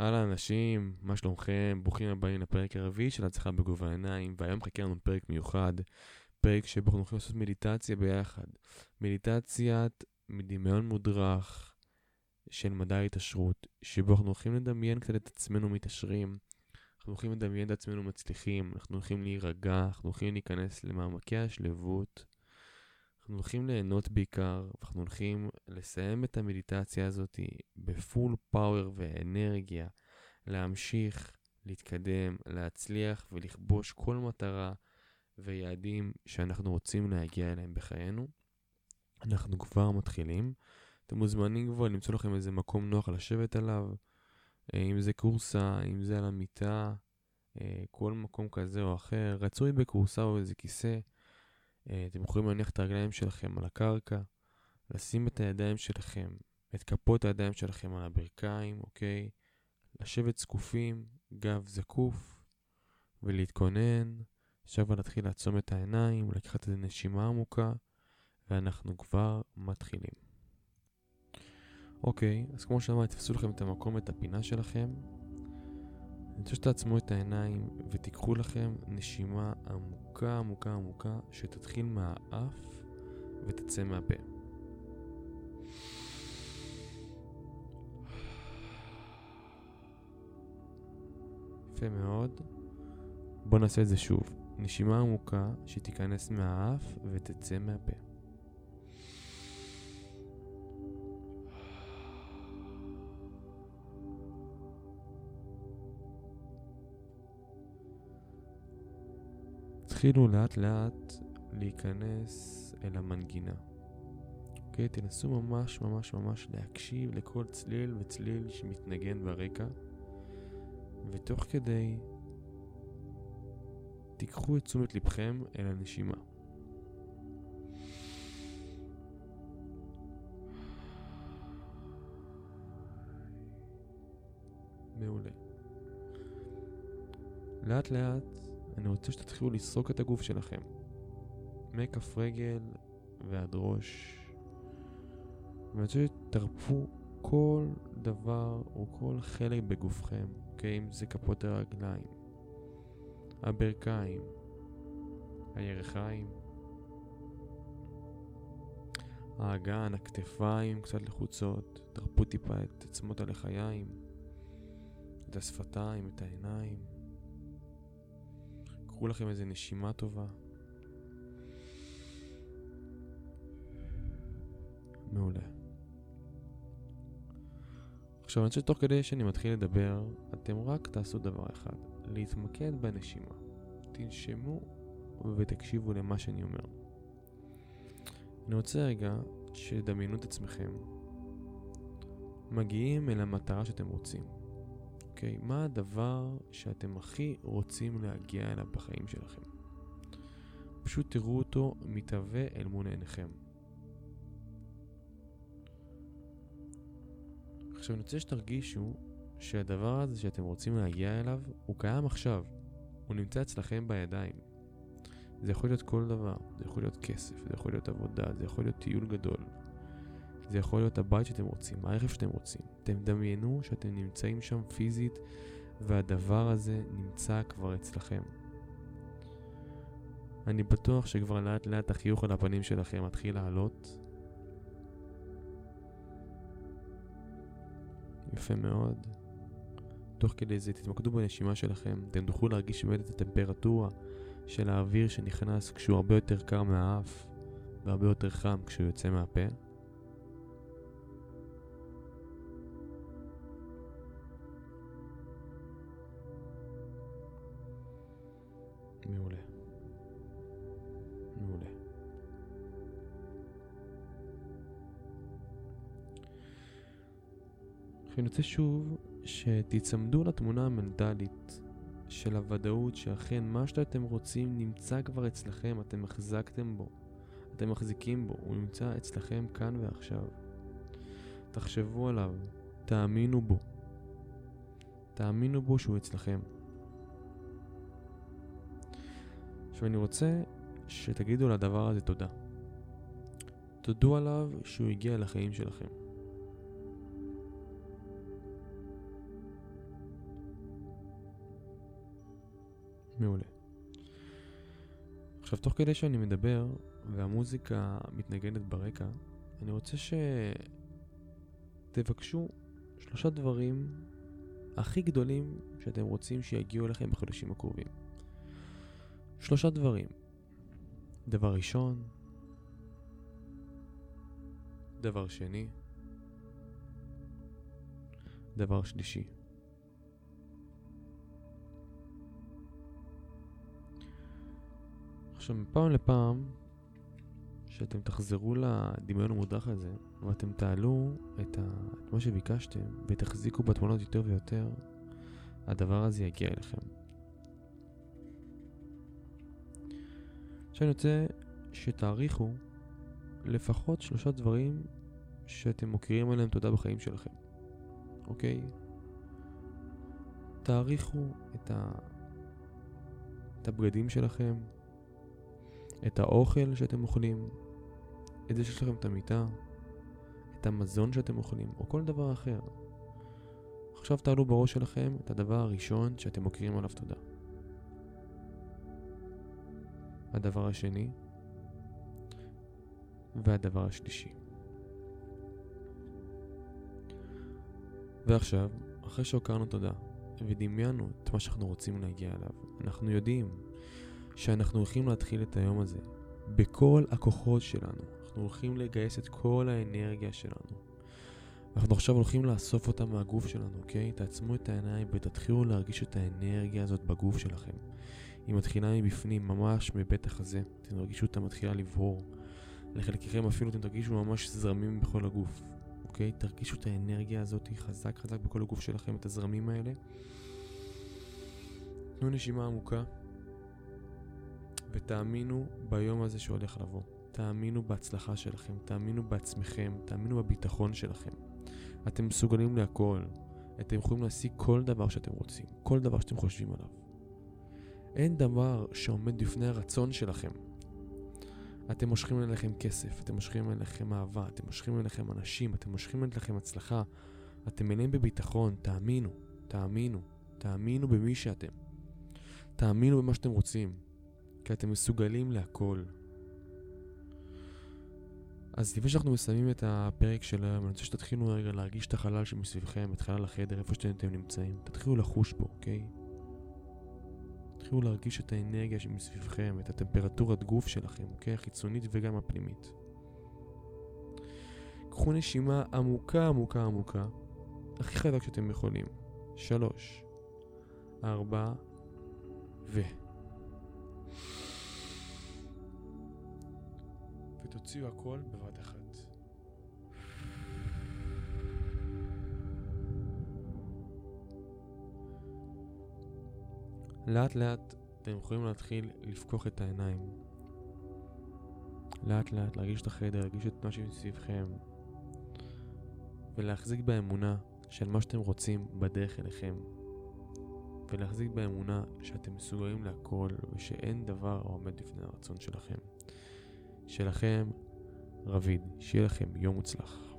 אהלן אנשים, מה שלומכם? ברוכים הבאים לפרק הרביעי של הצלחה בגובה העיניים, והיום חכה לנו פרק מיוחד, פרק שבו אנחנו הולכים לעשות מדיטציה ביחד. מדיטציית דמיון מודרך של מדע ההתעשרות, שבו אנחנו הולכים לדמיין קצת את עצמנו מתעשרים, אנחנו הולכים לדמיין את עצמנו מצליחים, אנחנו הולכים להירגע, אנחנו הולכים להיכנס למעמקי השלבות. אנחנו הולכים ליהנות בעיקר, ואנחנו הולכים לסיים את המדיטציה הזאת בפול פאוור ואנרגיה, להמשיך, להתקדם, להצליח ולכבוש כל מטרה ויעדים שאנחנו רוצים להגיע אליהם בחיינו. אנחנו כבר מתחילים. אתם מוזמנים כבר למצוא לכם איזה מקום נוח לשבת עליו, אה, אם זה קורסה, אם זה על המיטה, אה, כל מקום כזה או אחר. רצוי בקורסה או איזה כיסא. אה, אתם יכולים להניח את הרגליים שלכם על הקרקע, לשים את הידיים שלכם, את כפות הידיים שלכם על הברכיים, אוקיי? לשבת זקופים, גב זקוף, ולהתכונן. עכשיו נתחיל לעצום את העיניים, לקחת איזה נשימה עמוקה, ואנחנו כבר מתחילים. אוקיי, אז כמו שאמרתי, תפסו לכם את המקום, את הפינה שלכם, רוצה שתעצמו את העיניים ותיקחו לכם נשימה עמוקה עמוקה עמוקה שתתחיל מהאף ותצא מהפה. יפה מאוד. בואו נעשה את זה שוב. נשימה עמוקה שתיכנס מהאף ותצא מהפה. תתחילו לאט לאט להיכנס אל המנגינה. אוקיי? תנסו ממש ממש ממש להקשיב לכל צליל וצליל שמתנגן ברקע, ותוך כדי תיקחו את תשומת לבכם אל הנשימה. מעולה. לאט לאט אני רוצה שתתחילו לסרוק את הגוף שלכם. מכף רגל ועד ראש. ואני רוצה שתרפו כל דבר או כל חלק בגופכם, אוקיי? אם זה כפות הרגליים, הברכיים, הירכיים, האגן, הכתפיים קצת לחוצות, תרפו טיפה את עצמות הלחיים, את השפתיים, את העיניים. קחו לכם איזה נשימה טובה. מעולה. עכשיו אני חושב שתוך כדי שאני מתחיל לדבר, אתם רק תעשו דבר אחד, להתמקד בנשימה. תנשמו ותקשיבו למה שאני אומר. אני רוצה רגע שתדמיינו את עצמכם מגיעים אל המטרה שאתם רוצים. אוקיי? מה הדבר שאתם הכי רוצים להגיע אליו בחיים שלכם? פשוט תראו אותו מתהווה אל מול עיניכם. עכשיו אני רוצה שתרגישו שהדבר הזה שאתם רוצים להגיע אליו הוא קיים עכשיו. הוא נמצא אצלכם בידיים. זה יכול להיות כל דבר, זה יכול להיות כסף, זה יכול להיות עבודה, זה יכול להיות טיול גדול, זה יכול להיות הבית שאתם רוצים, הרכב שאתם רוצים. אתם דמיינו שאתם נמצאים שם פיזית והדבר הזה נמצא כבר אצלכם. אני בטוח שכבר לאט לאט החיוך על הפנים שלכם מתחיל לעלות. יפה מאוד. תוך כדי זה תתמקדו בנשימה שלכם, אתם תוכלו להרגיש באמת את הטמפרטורה של האוויר שנכנס כשהוא הרבה יותר קר מהאף והרבה יותר חם כשהוא יוצא מהפה. אני רוצה שוב שתיצמדו לתמונה המנטלית של הוודאות שאכן מה שאתם רוצים נמצא כבר אצלכם, אתם החזקתם בו, אתם מחזיקים בו, הוא נמצא אצלכם כאן ועכשיו. תחשבו עליו, תאמינו בו. תאמינו בו שהוא אצלכם. עכשיו אני רוצה שתגידו לדבר הזה תודה. תודו עליו שהוא הגיע לחיים שלכם. מעולה. עכשיו, תוך כדי שאני מדבר והמוזיקה מתנגנת ברקע, אני רוצה שתבקשו שלושה דברים הכי גדולים שאתם רוצים שיגיעו אליכם בחודשים הקרובים. שלושה דברים. דבר ראשון, דבר שני, דבר שלישי. עכשיו, מפעם לפעם, שאתם תחזרו לדמיון המודח הזה, ואתם תעלו את, ה... את מה שביקשתם, ותחזיקו בתמונות יותר ויותר, הדבר הזה יגיע אליכם. עכשיו אני רוצה שתעריכו לפחות שלושה דברים שאתם מוקירים עליהם תודה בחיים שלכם, אוקיי? תעריכו את, ה... את הבגדים שלכם, את האוכל שאתם אוכלים, את זה שיש לכם את המיטה, את המזון שאתם אוכלים, או כל דבר אחר. עכשיו תעלו בראש שלכם את הדבר הראשון שאתם מוקירים עליו תודה. הדבר השני והדבר השלישי. ועכשיו, אחרי שהוקרנו תודה ודמיינו את מה שאנחנו רוצים להגיע אליו, אנחנו יודעים שאנחנו הולכים להתחיל את היום הזה בכל הכוחות שלנו. אנחנו הולכים לגייס את כל האנרגיה שלנו. אנחנו עכשיו הולכים לאסוף אותה מהגוף שלנו, אוקיי? תעצמו את העיניים ותתחילו להרגיש את האנרגיה הזאת בגוף שלכם. היא מתחילה מבפנים, ממש מבית החזה. אתם תרגישו אותה מתחילה לבהור. לחלקכם אפילו אתם תרגישו ממש זרמים בכל הגוף, אוקיי? תרגישו את האנרגיה הזאת חזק חזק בכל הגוף שלכם, את הזרמים האלה. תנו נשימה עמוקה. ותאמינו ביום הזה שהולך לבוא. תאמינו בהצלחה שלכם, תאמינו בעצמכם, תאמינו בביטחון שלכם. אתם מסוגלים להכל. אתם יכולים להשיג כל דבר שאתם רוצים, כל דבר שאתם חושבים עליו. אין דבר שעומד בפני הרצון שלכם. אתם מושכים אליכם כסף, אתם מושכים אליכם אהבה, אתם מושכים אליכם אנשים, אתם מושכים אליכם הצלחה. אתם מלאים בביטחון, תאמינו, תאמינו, תאמינו במי שאתם. תאמינו במה שאתם רוצים. כי אתם מסוגלים להכל. אז לפני שאנחנו מסיימים את הפרק של היום, אני רוצה שתתחילו רגע להרגיש את החלל שמסביבכם, את חלל החדר, איפה שאתם נמצאים. תתחילו לחוש בו, אוקיי? תתחילו להרגיש את האנרגיה שמסביבכם, את הטמפרטורת גוף שלכם, אוקיי? החיצונית וגם הפנימית. קחו נשימה עמוקה עמוקה עמוקה, הכי חזק שאתם יכולים. שלוש, ארבע, ו... ותוציאו הכל בבת אחת. לאט לאט אתם יכולים להתחיל לפקוח את העיניים. לאט לאט להרגיש את החדר, להרגיש את מה שמסביבכם ולהחזיק באמונה של מה שאתם רוצים בדרך אליכם ולהחזיק באמונה שאתם מסוגלים להכל ושאין דבר העומד לפני הרצון שלכם. שלכם, רביד, שיהיה לכם יום מוצלח.